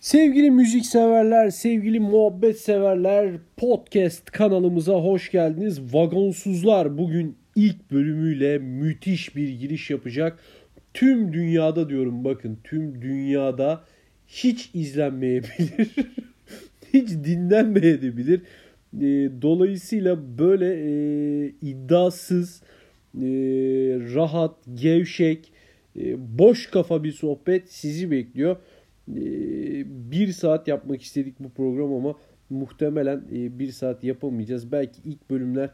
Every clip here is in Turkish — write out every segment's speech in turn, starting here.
Sevgili müzik severler, sevgili muhabbet severler, podcast kanalımıza hoş geldiniz. Vagonsuzlar bugün ilk bölümüyle müthiş bir giriş yapacak. Tüm dünyada diyorum bakın tüm dünyada hiç izlenmeyebilir, hiç dinlenmeyebilir. E, dolayısıyla böyle e, iddiasız, e, rahat, gevşek, e, boş kafa bir sohbet sizi bekliyor. E, bir saat yapmak istedik bu program ama muhtemelen e, bir saat yapamayacağız. Belki ilk bölümler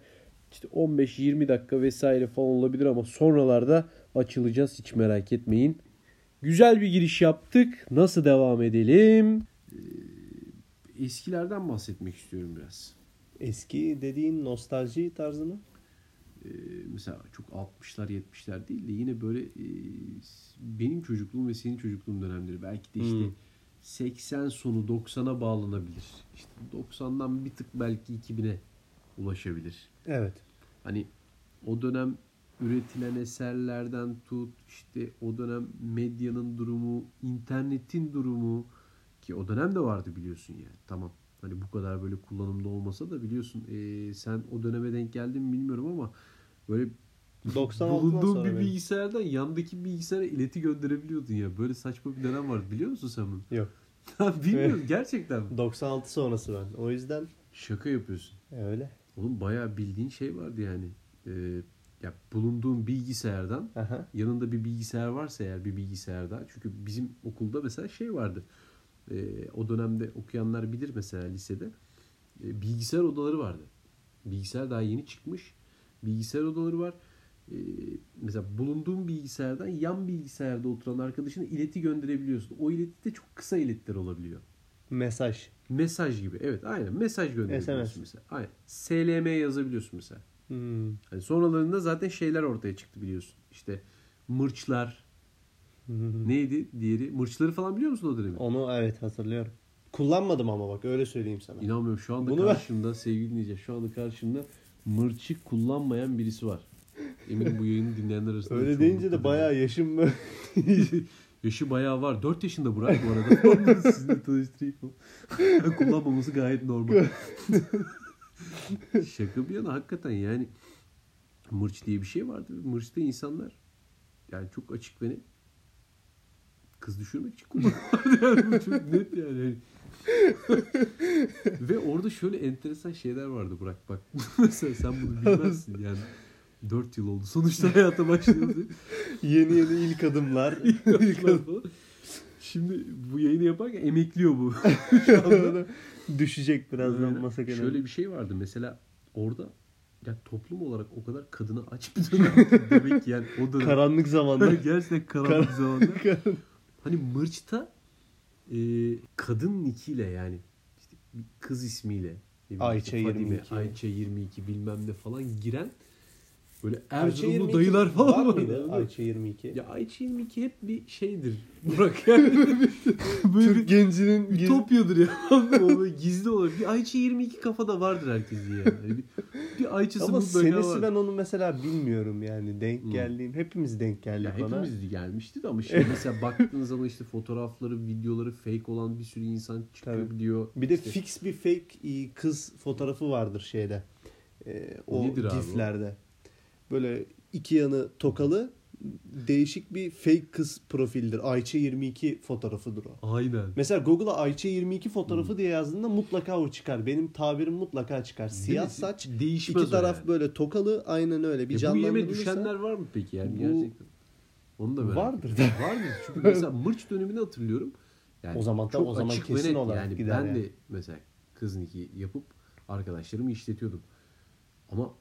işte 15-20 dakika vesaire falan olabilir ama sonralarda açılacağız hiç merak etmeyin. Güzel bir giriş yaptık. Nasıl devam edelim? Ee, eskilerden bahsetmek istiyorum biraz. Eski dediğin nostalji tarzı mı? Ee, mesela çok 60'lar 70'ler değil de yine böyle e, benim çocukluğum ve senin çocukluğun dönemleri belki de işte Hmm. 80 sonu 90'a bağlanabilir. İşte 90'dan bir tık belki 2000'e ulaşabilir. Evet. Hani o dönem üretilen eserlerden tut işte o dönem medyanın durumu, internetin durumu ki o dönem de vardı biliyorsun yani. Tamam. Hani bu kadar böyle kullanımda olmasa da biliyorsun eee, sen o döneme denk geldin mi bilmiyorum ama böyle 96'dan bulunduğun sonra bir benim. bilgisayardan yandaki bilgisayara ileti gönderebiliyordun ya. Böyle saçma bir dönem vardı biliyor musun sen bunu? Yok. Bilmiyorum gerçekten. mi? 96 sonrası ben. O yüzden Şaka yapıyorsun. öyle. Oğlum bayağı bildiğin şey vardı yani. Ee, ya bulunduğun bilgisayardan Aha. yanında bir bilgisayar varsa eğer bir bilgisayarda çünkü bizim okulda mesela şey vardı. Ee, o dönemde okuyanlar bilir mesela lisede Ee, bilgisayar odaları vardı. Bilgisayar daha yeni çıkmış. Bilgisayar odaları var. Ee, mesela bulunduğun bilgisayardan yan bilgisayarda oturan arkadaşına ileti gönderebiliyorsun. O ileti de çok kısa iletler olabiliyor. Mesaj. Mesaj gibi. Evet aynen mesaj gönderebiliyorsun SMS. mesela. Aynen. SLM yazabiliyorsun mesela. Hmm. Hani sonralarında zaten şeyler ortaya çıktı biliyorsun. İşte mırçlar neydi diğeri? Mırçları falan biliyor musun o dönemi? Onu evet hatırlıyorum. Kullanmadım ama bak öyle söyleyeyim sana. İnanmıyorum şu anda Bunu ben- karşımda sevgili dinleyiciler şu anda karşımda mırçı kullanmayan birisi var. Eminim bu yayını dinleyenler arasında Öyle deyince de bayağı yaşım böyle. Yaşı bayağı var. 4 yaşında Burak bu arada. Sizinle tanıştırayım. Kullanmaması gayet normal. Şaka bir yana hakikaten yani mırç diye bir şey vardı. Mırçta insanlar yani çok açık ve net kız düşürmek için kullanıyorlardı. Yani çok net yani. Ve orada şöyle enteresan şeyler vardı Burak bak. Mesela sen bunu bilmezsin yani. 4 yıl oldu. Sonuçta hayata başladı. yeni yeni ilk adımlar. ilk adım. Şimdi bu yayını yaparken emekliyor bu. Düşecek birazdan Böyle masa kenarı. Şöyle bir şey vardı mesela orada ya toplum olarak o kadar kadına aç bir dönem demek ki yani o dönem. Karanlık zamanda. Gerçekten karanlık Kar- zamanda. Hani Mırç'ta e, kadın nikiyle yani işte bir kız ismiyle Ayça işte Fadime, 22. Ayça 22 bilmem ne falan giren böyle Erzurumlu 22 dayılar falan var mıydı? Ayça 22. Ya Ayça 22 hep bir şeydir. Burak yani. böyle Türk gencinin Ütopyadır ya. o böyle gizli olur. Bir Ayça 22 kafada vardır herkesin yani. Yani bir, bir Ayça'sı Ama senesi var. ben onu mesela bilmiyorum yani denk Hmm. geldiğim hepimiz denk geldik Ya bana. hepimiz gelmişti de ama şimdi mesela baktığın zaman işte fotoğrafları, videoları fake olan bir sürü insan çıkıyor Tabii. diyor. Bir de İşte fix bir fake e, kız fotoğrafı vardır şeyde. Ee, o Nedir abi o? Böyle iki yanı tokalı değişik bir fake kız profildir. Ayça 22 fotoğrafıdır o. Aynen. Mesela Google'a Ayça 22 fotoğrafı Hmm. diye yazdığında mutlaka o çıkar. Benim tabirim mutlaka çıkar. Siyah saç, Değişmez iki taraf yani. böyle tokalı aynen öyle. Bir E bu yeme düşenler var mı peki yani Bu- gerçekten? Onu da merak Vardır da. Vardır. Çünkü mesela mırç dönemini hatırlıyorum. Yani O zaman çok o zaman açık kesin net olarak yani. gider Ben yani. de mesela kız niki yapıp arkadaşlarımı işletiyordum. Ama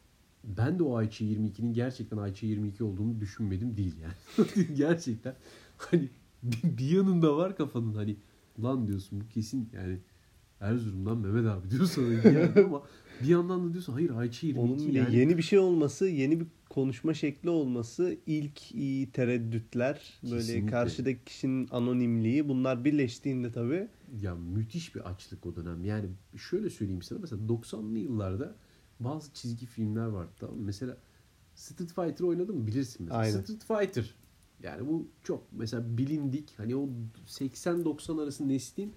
ben de o Ayça 22'nin gerçekten Ayça 22 olduğunu düşünmedim değil yani. gerçekten hani bir, yanında var kafanın hani lan diyorsun bu kesin yani Erzurum'dan Mehmet abi diyorsun yani ama bir yandan da diyorsun hayır Ayça 22 Onun yani. yeni bir şey olması, yeni bir konuşma şekli olması, ilk iyi tereddütler, böyle Kesinlikle. karşıdaki kişinin anonimliği bunlar birleştiğinde tabii Ya müthiş bir açlık o dönem. Yani şöyle söyleyeyim sana mesela 90'lı yıllarda bazı çizgi filmler vardı tamam mı? Mesela Street Fighter oynadın mı bilirsin mesela. Aynen. Street Fighter. Yani bu çok mesela bilindik hani o 80-90 arası neslin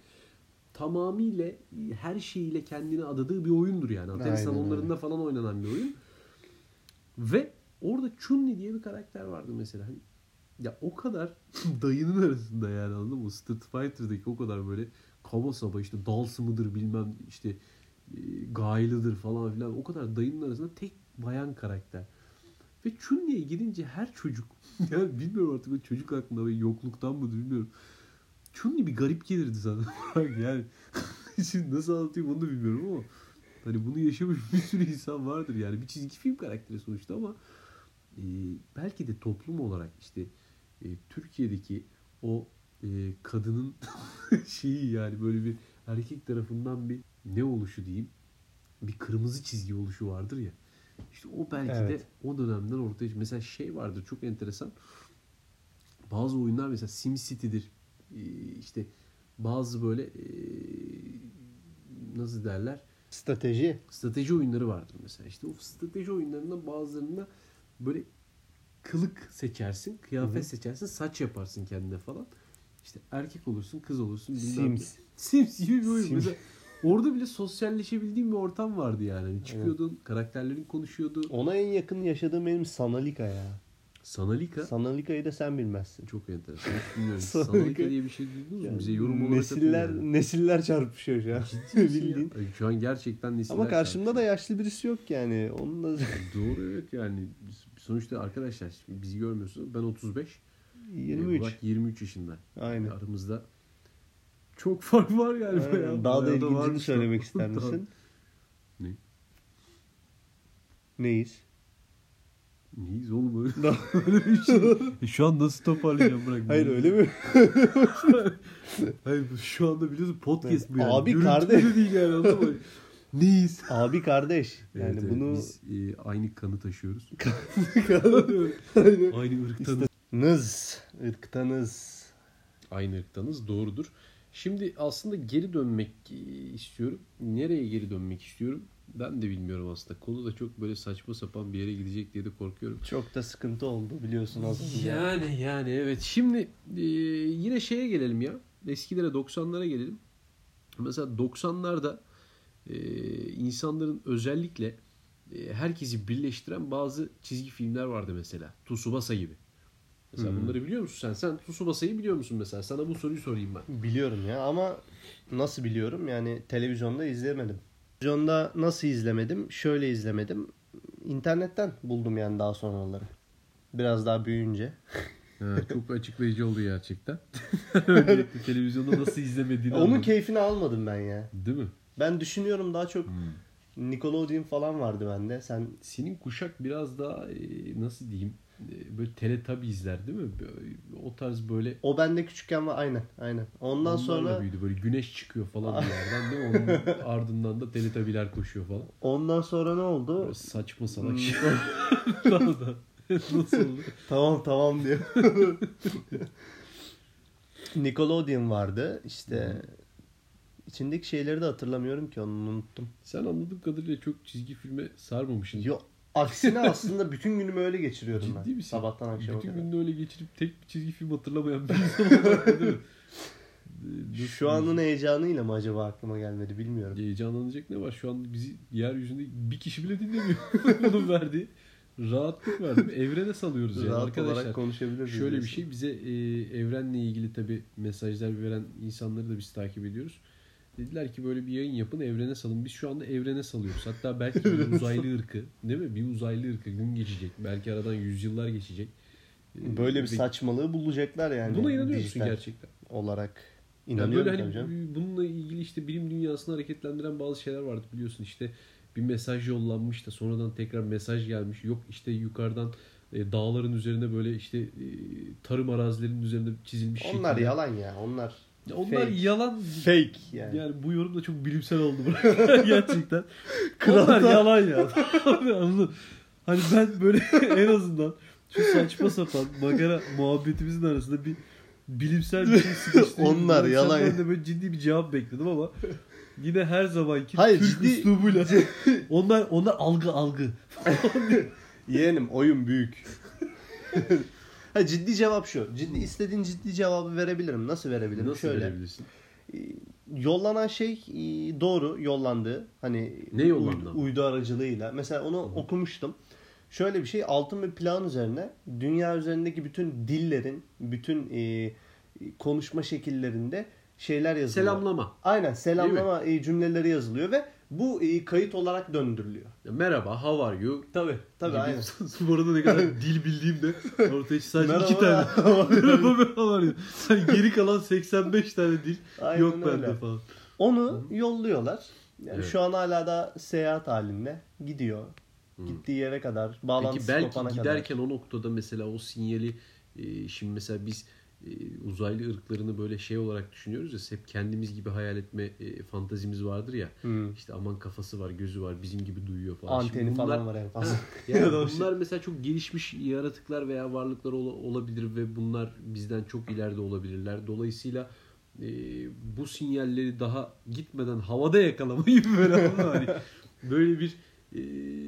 tamamıyla her şeyiyle kendini adadığı bir oyundur yani. Atari Aynen salonlarında falan oynanan bir oyun. Ve orada Chun-Li diye bir karakter vardı mesela. Hani ya o kadar dayının arasında yani anladın mı? Street Fighter'daki o kadar böyle kaba saba işte dalsı mıdır bilmem işte gaylıdır falan filan o kadar dayının arasında tek bayan karakter. Ve Chun-Li'ye gidince her çocuk yani bilmiyorum artık o çocuk aklında ve yokluktan mı bilmiyorum. Chun-Li bir garip gelirdi sana. yani şimdi nasıl anlatayım onu da bilmiyorum ama hani bunu yaşamış bir sürü insan vardır yani bir çizgi film karakteri sonuçta ama e, belki de toplum olarak işte e, Türkiye'deki o e, kadının şeyi yani böyle bir erkek tarafından bir ne oluşu diyeyim bir kırmızı çizgi oluşu vardır ya. İşte o belki Evet. de o dönemden ortaya Mesela şey vardır çok enteresan. Bazı oyunlar mesela SimCity'dir. E, işte bazı böyle e, nasıl derler? Strateji. strateji oyunları vardır mesela. İşte o strateji oyunlarında bazılarında böyle kılık seçersin, kıyafet Hı hı. seçersin, saç yaparsın kendine falan. İşte erkek olursun, kız olursun. Sims. Sims gibi bir oyun. Sims. Mesela orada bile sosyalleşebildiğin bir ortam vardı yani. Hani çıkıyordun, karakterlerin konuşuyordu. Ona en yakın yaşadığım benim Sanalika ya. Sanalika Sanalika'yı da sen bilmezsin. çok enteresan. Bilmiyorum. Sanalika- Sanalika diye bir şey duydunuz mu? Bize yorum olarak nesiller yani. nesiller çarpışıyor şu an. Ya? Bildiğin. Ay, Şu an gerçekten nesiller Ama karşımda da çarpışıyor. yaşlı birisi yok yani. Onun da Doğru evet yani sonuçta arkadaşlar bizi görmüyorsunuz. Ben 35. 23. Burak 23 yaşında. Aynen. Aramızda çok fark var galiba Aynen. ya. Daha da ilgincini söylemek ister misin? Ne? Neyiz? Neyiz oğlum öyle, Da- öyle bir şey. E, Şu an nasıl toparlayacağım bırak. Hayır öyle mi? Hayır şu anda biliyorsun podcast bu yani. Abi, kardeş. de değil yani anladın mı? Neyiz? Abi kardeş. Yani Evet, bunu biz e, aynı kanı taşıyoruz. Aynen. aynı ırktanız. Nız. ırktanız. Aynı ırktanız doğrudur. Şimdi aslında geri dönmek e, istiyorum. Nereye geri dönmek istiyorum? Ben de bilmiyorum aslında. Konu da çok böyle saçma sapan bir yere gidecek diye de korkuyorum. Çok da sıkıntı oldu biliyorsun önce. Yani yani evet. Şimdi e, yine şeye gelelim ya. Eskilere 90'lara gelelim. Mesela 90'larda e, insanların özellikle e, herkesi birleştiren bazı çizgi filmler vardı mesela. Tsubasa gibi. Mesela Hmm. bunları biliyor musun sen? Sen Tsubasa'yı biliyor musun mesela? Sana bu soruyu sorayım ben. Biliyorum ya ama nasıl biliyorum? Yani televizyonda izlemedim. Televizyonda nasıl izlemedim? Şöyle izlemedim. İnternetten buldum yani daha sonraları. Biraz daha büyüyünce. Ha, çok açıklayıcı oldu gerçekten. Öncelikle televizyonda nasıl izlemediğini Onun anladım. keyfini almadım ben ya. Değil mi? Ben düşünüyorum daha çok Hmm. Nickelodeon falan vardı bende. Sen Senin kuşak biraz daha e, nasıl diyeyim böyle Teletubbies'ler değil mi? Böyle- O tarz böyle o bende küçükken var aynen aynen. Ondan onlarla sonra büyüdü. Böyle güneş çıkıyor falan bir yerden değil mi? Onun ardından da Teletubbies'ler koşuyor falan. ondan sonra ne oldu? Böyle saçma salak Hmm. şey. Nasıl oldu? tamam tamam diyor. Nickelodeon vardı. İşte içindeki şeyleri de hatırlamıyorum ki onu unuttum. Sen anladığım kadarıyla çok çizgi filme sarmamışsın. Yo, aksine aslında bütün günümü öyle geçiriyordum ben. Ciddi misin? Sabahtan akşama Bütün gününü öyle geçirip tek bir çizgi film hatırlamayan bir insan olarak değil mi? Ee, Şu anın heyecanıyla mı acaba aklıma gelmedi bilmiyorum. Heyecanlanacak ne var? Şu an bizi yeryüzünde bir kişi bile dinlemiyor. Bunun verdiği rahatlık verdi. Evrene salıyoruz yani Rahat arkadaşlar. konuşabiliriz. Şöyle bir diyorsun. şey bize e, evrenle ilgili tabi mesajlar veren insanları da biz takip ediyoruz. Dediler ki böyle bir yayın yapın evrene salın. Biz şu anda evrene salıyoruz. Hatta belki bir uzaylı ırkı değil mi? Bir uzaylı ırkı gün geçecek. Belki aradan yüzyıllar geçecek. E, Böyle bir saçmalığı bulacaklar yani. Buna inanıyor musun gerçekten? Olarak. Yani İnanıyorum böyle tabii hani bununla ilgili işte bilim dünyasını hareketlendiren bazı şeyler vardı biliyorsun işte bir mesaj yollanmış da sonradan tekrar mesaj gelmiş yok işte yukarıdan e, dağların üzerine böyle işte e, tarım arazilerinin üzerinde çizilmiş Onlar şekilde. yalan ya. Onlar Ya onlar fake. yalan fake yani. yani. bu yorum da çok bilimsel oldu gerçekten. onlar yalan ya. Hani ben böyle en azından şu saçma sapan magara muhabbetimizin arasında bir bilimsel bir şey sıkıştırayım. Onlar Ben yalan senden de böyle ciddi bir cevap bekledim ama yine her zamanki Hayır, Türk ciddi- üslubuyla onlar onlar algı algı. Yeğenim oyun büyük. Ha, ciddi cevap şu. Ciddi istediğin ciddi cevabı verebilirim. Nasıl verebilirim? Nasıl Şöyle. verebilirsin? yollanan şey e, doğru yollandı. Hani Ne yollandı? Uydu, uydu aracılığıyla. Mesela onu okumuştum. Şöyle bir şey altın bir plan üzerine dünya üzerindeki bütün dillerin, bütün e, konuşma şekillerinde şeyler yazılıyor. Selamlama. Aynen selamlama e, cümleleri yazılıyor ve bu e, kayıt olarak döndürülüyor. Merhaba, how are you? Tabii Gibi. aynen. Bu arada ne kadar dil bildiğim de ortaya sadece Merhaba. iki tane. Merhaba how are you? Hani geri kalan 85 tane dil Aynen yok öyle. bende falan. Onu yolluyorlar. Yani Evet. şu an hala da seyahat halinde gidiyor. Gittiği yere kadar, bağlantısı Peki belki kopana kadar. giderken o noktada mesela o sinyali e, şimdi mesela biz uzaylı ırklarını böyle şey olarak düşünüyoruz ya hep kendimiz gibi hayal etme e, fantazimiz vardır ya. Hmm. İşte aman kafası var, gözü var, bizim gibi duyuyor falan. Şimdi Anteni bunlar- falan var en fazla. Yani Ya da o şey. bunlar mesela çok gelişmiş yaratıklar veya varlıklar ola- olabilir ve bunlar bizden çok ileride olabilirler. Dolayısıyla e, bu sinyalleri daha gitmeden havada yakalamayı böyle hani böyle bir e,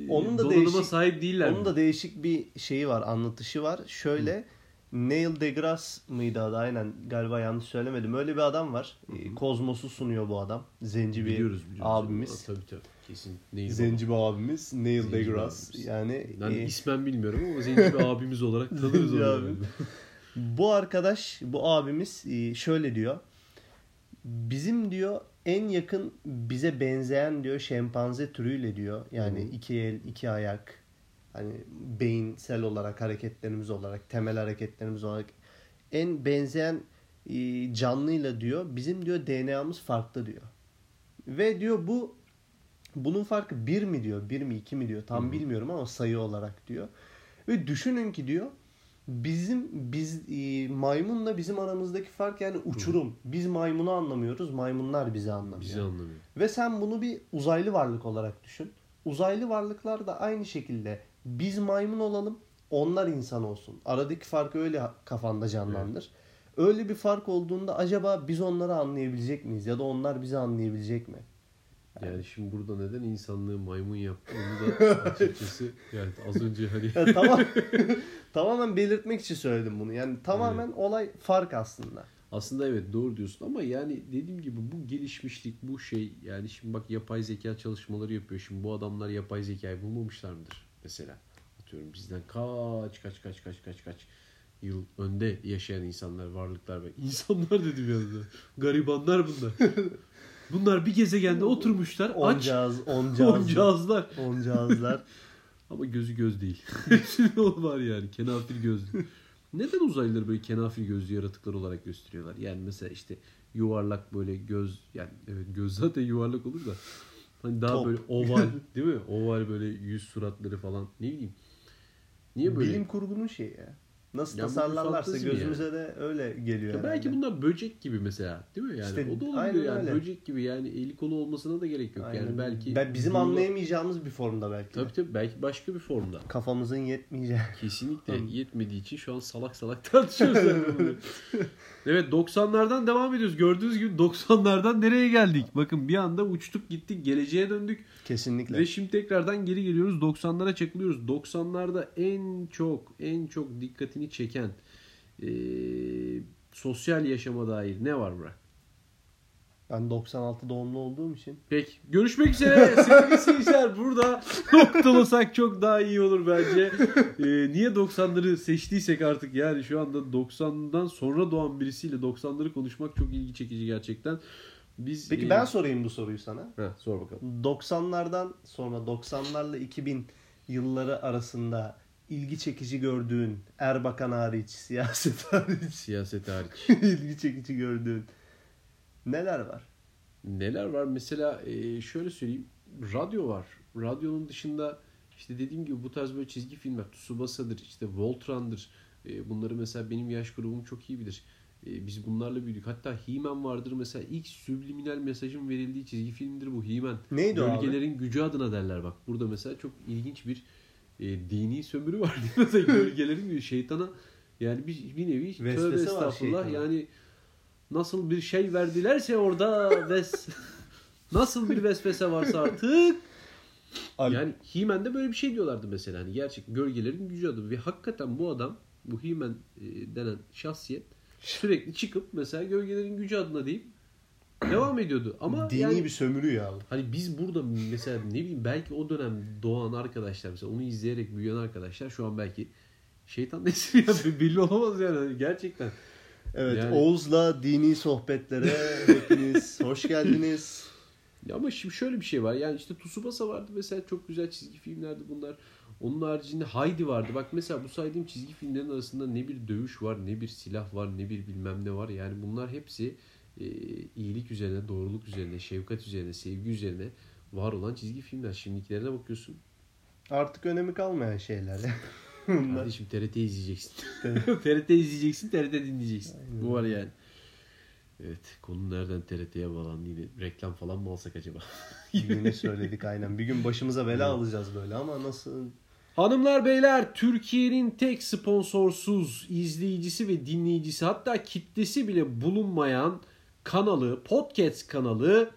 Onun da donanıma değişik- sahip değiller. Onun da değişik bir şeyi var, anlatışı var. Şöyle Neil deGrasse mıydı adı aynen galiba yanlış söylemedim. Öyle bir adam var. Ee, Kozmos'u sunuyor bu adam. Zenci bir biliyoruz, biliyoruz. abimiz. Tabii tabii. Kesin. Neil Zenci bir abimiz Neil Zenci deGrasse. abimiz. Yani Ben e, ismen bilmiyorum ama zenci bir abimiz olarak tanırız onu. abi. bu arkadaş, bu abimiz e, şöyle diyor. Bizim diyor en yakın bize benzeyen diyor şempanze türüyle diyor. Yani Hı hı. iki el, iki ayak. Hani beyinsel olarak hareketlerimiz olarak, temel hareketlerimiz olarak en benzeyen e, canlıyla diyor bizim diyor DNA'mız farklı diyor. Ve diyor bu bunun farkı bir mi diyor, bir mi iki mi diyor tam Hı hı. bilmiyorum ama sayı olarak diyor. Ve düşünün ki diyor bizim biz e, maymunla bizim aramızdaki fark yani uçurum. Biz maymunu anlamıyoruz, maymunlar bizi anlamıyor. Bizi anlamıyor. Ve sen bunu bir uzaylı varlık olarak düşün. Uzaylı varlıklar da aynı şekilde biz maymun olalım, onlar insan olsun. Aradaki farkı öyle kafanda canlandır. Öyle bir fark olduğunda acaba biz onları anlayabilecek miyiz ya da onlar bizi anlayabilecek mi? Yani şimdi burada neden insanlığı maymun yaptı onu da açıkçası yani az önce hani Ya tamam. tamamen belirtmek için söyledim bunu. Yani tamamen olay fark aslında. Aslında evet doğru diyorsun ama yani dediğim gibi bu gelişmişlik bu şey yani şimdi bak yapay zeka çalışmaları yapıyor. Şimdi bu adamlar yapay zekayı bulmamışlar mıdır mesela? Atıyorum bizden kaç kaç kaç kaç kaç kaç yıl önde yaşayan insanlar, varlıklar ve insanlar dedim yani. Garibanlar bunlar. Bunlar bir gezegende oturmuşlar aç cihaz, on on cihaz, cihazlar. on cihazlar. Ama gözü göz değil. Hepsinin o var yani. Kenafir gözlü. Neden uzaylıları böyle kenafir gözlü yaratıklar olarak gösteriyorlar? Yani mesela işte yuvarlak böyle göz yani evet göz zaten yuvarlak olur da hani daha Top. böyle oval değil mi? Oval böyle yüz suratları falan ne bileyim. Niye böyle? Bilim kurgunun şeyi ya. Nasıl Ya tasarlarlarsa gözümüze de öyle geliyor Ya belki bunlar böcek gibi mesela değil mi? Yani İşte o da olabilir aynen yani öyle. böcek gibi yani eli kolu olmasına da gerek yok. Aynen. Yani belki Ben- bizim bununla- anlayamayacağımız bir formda belki. Tabii tabii belki başka bir formda. Kafamızın yetmeyeceği. Kesinlikle yetmediği için şu an salak salak tartışıyoruz. yani bunu. evet 90'lardan devam ediyoruz. Gördüğünüz gibi 90'lardan nereye geldik? Bakın bir anda uçtuk gittik geleceğe döndük. Kesinlikle. Ve şimdi tekrardan geri geliyoruz 90'lara çakılıyoruz. 90'larda en çok en çok dikkatini çeken eee, sosyal yaşama dair ne var Burak? Ben 96 doğumlu olduğum için. Peki görüşmek üzere sevgili seyirciler. Burada noktalasak çok daha iyi olur bence. Ee, niye 90'ları seçtiysek artık yani şu anda 90'dan sonra doğan birisiyle 90'ları konuşmak çok ilgi çekici gerçekten. Biz Peki e, ben sorayım bu soruyu sana. Heh, sor bakalım. 90'lardan sonra 90'larla 2000 yılları arasında ilgi çekici gördüğün Erbakan hariç, siyaset hariç Siyaset hariç. ilgi çekici gördüğün neler var? Neler var? Mesela e, şöyle söyleyeyim. Radyo var. Radyonun dışında işte dediğim gibi bu tarz böyle çizgi filmler. Tsubasa'dır, işte Voltran'dır. E, bunları mesela benim yaş grubum çok iyi bilir. E, biz bunlarla büyüdük. Hatta He-Man vardır mesela. ilk subliminal mesajın verildiği çizgi filmdir bu He-Man. Neydi o abi? Gücü adına derler bak. Burada mesela çok ilginç bir e, dini sömürü var. mesela gölgelerin gücü şeytana yani bir, bir nevi Vesvese tövbe estağfurullah. Yani nasıl bir şey verdilerse orada ves nasıl bir vesvese varsa artık. Al- yani He-Man'de böyle bir şey diyorlardı mesela. Hani gerçek gölgelerin gücü adı. Ve hakikaten bu adam bu He-Man e, denen şahsiyet sürekli çıkıp mesela gölgelerin gücü adına deyip devam ediyordu. Ama Dini yani, bir sömürü ya. hani biz burada mesela ne bileyim belki o dönem doğan arkadaşlar mesela onu izleyerek büyüyen arkadaşlar şu an belki şeytan nesli ya belli olamaz yani Hani gerçekten. Evet Yani- Oğuz'la dini sohbetlere hepiniz hoş geldiniz. Ya ama şimdi şöyle bir şey var. Yani işte Tsubasa vardı mesela çok güzel çizgi filmlerdi bunlar. Onun haricinde Heidi vardı. Bak mesela bu saydığım çizgi filmlerin arasında ne bir dövüş var, ne bir silah var, ne bir bilmem ne var. Yani bunlar hepsi e, iyilik üzerine, doğruluk üzerine, şefkat üzerine, sevgi üzerine var olan çizgi filmler. Şimdikilerine bakıyorsun. Artık önemi kalmayan şeyler. Kardeşim TRT izleyeceksin. TRT izleyeceksin, TRT dinleyeceksin. Aynen. Bu var yani. Evet, konu nereden TRT'ye bağlandı yine? Reklam falan mı alsak acaba? Yine söyledik aynen. Bir gün başımıza bela alacağız böyle ama nasıl? Hanımlar beyler Türkiye'nin tek sponsorsuz izleyicisi ve dinleyicisi hatta kitlesi bile bulunmayan kanalı podcast kanalı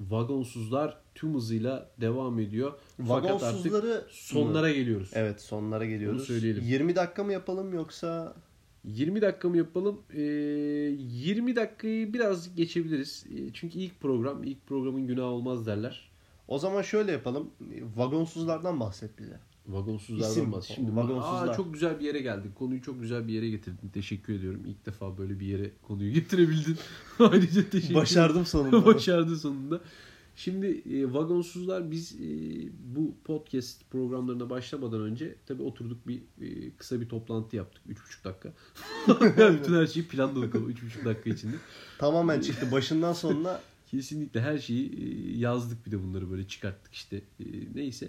Vagonsuzlar tüm hızıyla devam ediyor. Fakat artık Vagonsuzları sonlara geliyoruz. Evet sonlara geliyoruz. Bunu söyleyelim. 20 dakika mı yapalım yoksa 20 dakika mı yapalım? Ee, 20 dakikayı biraz geçebiliriz. Ee, çünkü ilk program, ilk programın günahı olmaz derler. o zaman şöyle yapalım. Vagonsuzlardan bahset bize. Vagonsuzlardan İsim. bahs- Şimdi Vagonsuzlar. Aa, çok güzel bir yere geldik. Konuyu çok güzel bir yere getirdin. Teşekkür ediyorum. İlk defa böyle bir yere konuyu getirebildin. Ayrıca teşekkür Başardım sonunda. Başardı sonunda. Şimdi e, Vagonsuzlar biz e, bu podcast programlarına başlamadan önce tabii oturduk bir e, kısa bir toplantı yaptık. 3,5 dakika. Bütün her şeyi planladık ama 3,5 dakika içinde. Tamamen çıktı. Başından sonuna Kesinlikle her şeyi e, yazdık bir de bunları böyle çıkarttık işte. E, Neyse.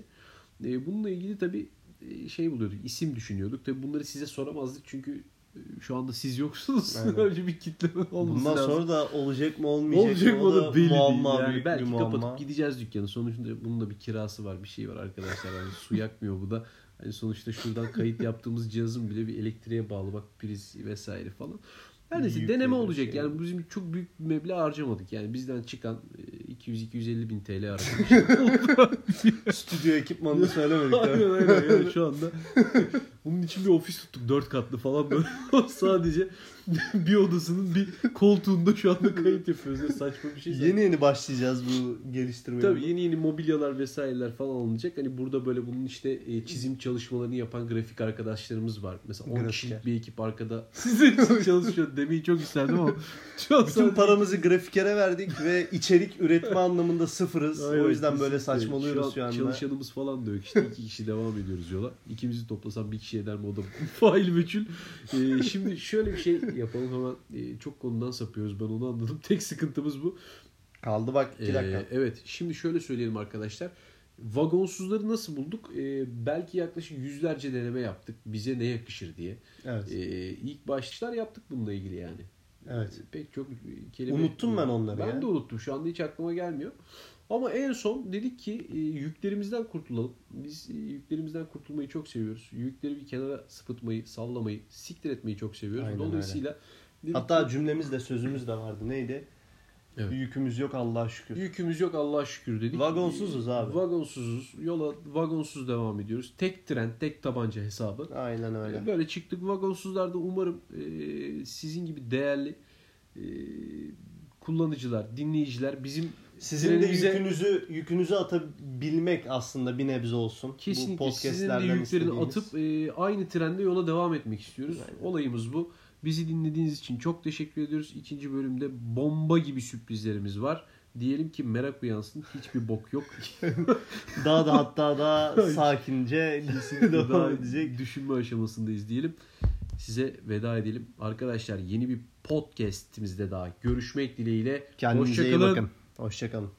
E, Bununla ilgili tabii e, şey buluyorduk, isim düşünüyorduk. Tabii bunları size soramazdık çünkü e, şu anda siz yoksunuz. Önce bir kitleme olması bundan lazım. sonra da olacak mı olmayacak, Olacak mı o da da belli muamma, değil. Yani belki muamma. kapatıp gideceğiz dükkanı. Sonuçta bunun da bir kirası var, bir şey var arkadaşlar. Yani su yakmıyor bu da. Hani sonuçta şuradan kayıt yaptığımız cihazın bile bir elektriğe bağlı bak priz vesaire falan. Her neyse deneme olacak. şey. Yani bizim çok büyük bir meblağ harcamadık. Yani bizden çıkan e, 200-250 bin TL harcamış. Stüdyo ekipmanını söylemedik. aynen aynen. Yani şu anda bunun için bir ofis tuttuk. Dört katlı falan böyle. Sadece bir odasının bir koltuğunda şu anda kayıt yapıyoruz. Yani saçma bir şey. Yeni yeni başlayacağız bu geliştirmeye. Tabii yeni yeni mobilyalar vesaireler falan alınacak. Hani burada böyle bunun işte e, çizim çalışmalarını yapan grafik arkadaşlarımız var. Mesela 10 Grafiker. kişilik bir ekip arkada sizin için çalışıyor demeyi çok isterdim ama şu an Bütün sadece- paramızı grafikere verdik ve içerik üretme anlamında sıfırız. Aynen, o yüzden böyle saçmalıyoruz şu, an anda. Çalışanımız falan da yok işte. iki kişi devam ediyoruz yola. İkimizi toplasam bir kişi o da fail meçhul. Ee, şimdi şöyle bir şey yapalım hemen. Ee, çok konudan sapıyoruz ben onu anladım. Tek sıkıntımız bu. Kaldı bak 2 Ee, dakika. evet şimdi şöyle söyleyelim arkadaşlar. Vagonsuzları nasıl bulduk? Ee, belki yaklaşık yüzlerce deneme yaptık. Bize ne yakışır diye. Evet. Ee, ilk başlar yaptık bununla ilgili yani. Evet. Ee, Pek çok kelime. Unuttum ben onları Ben ya. de unuttum. Şu anda hiç aklıma gelmiyor. Ama en son dedik ki e, yüklerimizden kurtulalım. Biz e, yüklerimizden kurtulmayı çok seviyoruz. Yükleri bir kenara sıpıtmayı, sallamayı, siktir etmeyi çok seviyoruz. Aynen Dolayısıyla dedik Hatta cümlemiz de sözümüz de vardı. Neydi? Evet. Yükümüz yok Allah'a şükür. yükümüz yok Allah'a şükür dedik. Vagonsuzuz abi. Vagonsuzuz. Yola vagonsuz devam ediyoruz. Tek tren, tek tabanca hesabı. Aynen öyle. Böyle çıktık. Vagonsuzlar da umarım e, sizin gibi değerli e, kullanıcılar, dinleyiciler bizim Sizin de yükünüzü yükünüzü atabilmek aslında bir nebze olsun. Kesinlikle Bu sizin de yüklerini istediğimiz. atıp e, aynı trende yola devam etmek istiyoruz. Aynen. Olayımız bu. Bizi dinlediğiniz için çok teşekkür ediyoruz. İkinci bölümde bomba gibi sürprizlerimiz var. Diyelim ki merak uyansın. Hiçbir bok yok. daha da hatta daha sakince devam edecek. düşünme aşamasındayız diyelim. Size veda edelim. Arkadaşlar yeni bir podcastimizde daha görüşmek dileğiyle. Kendinize iyi Hoşçakalın. bakın. Hoşçakalın.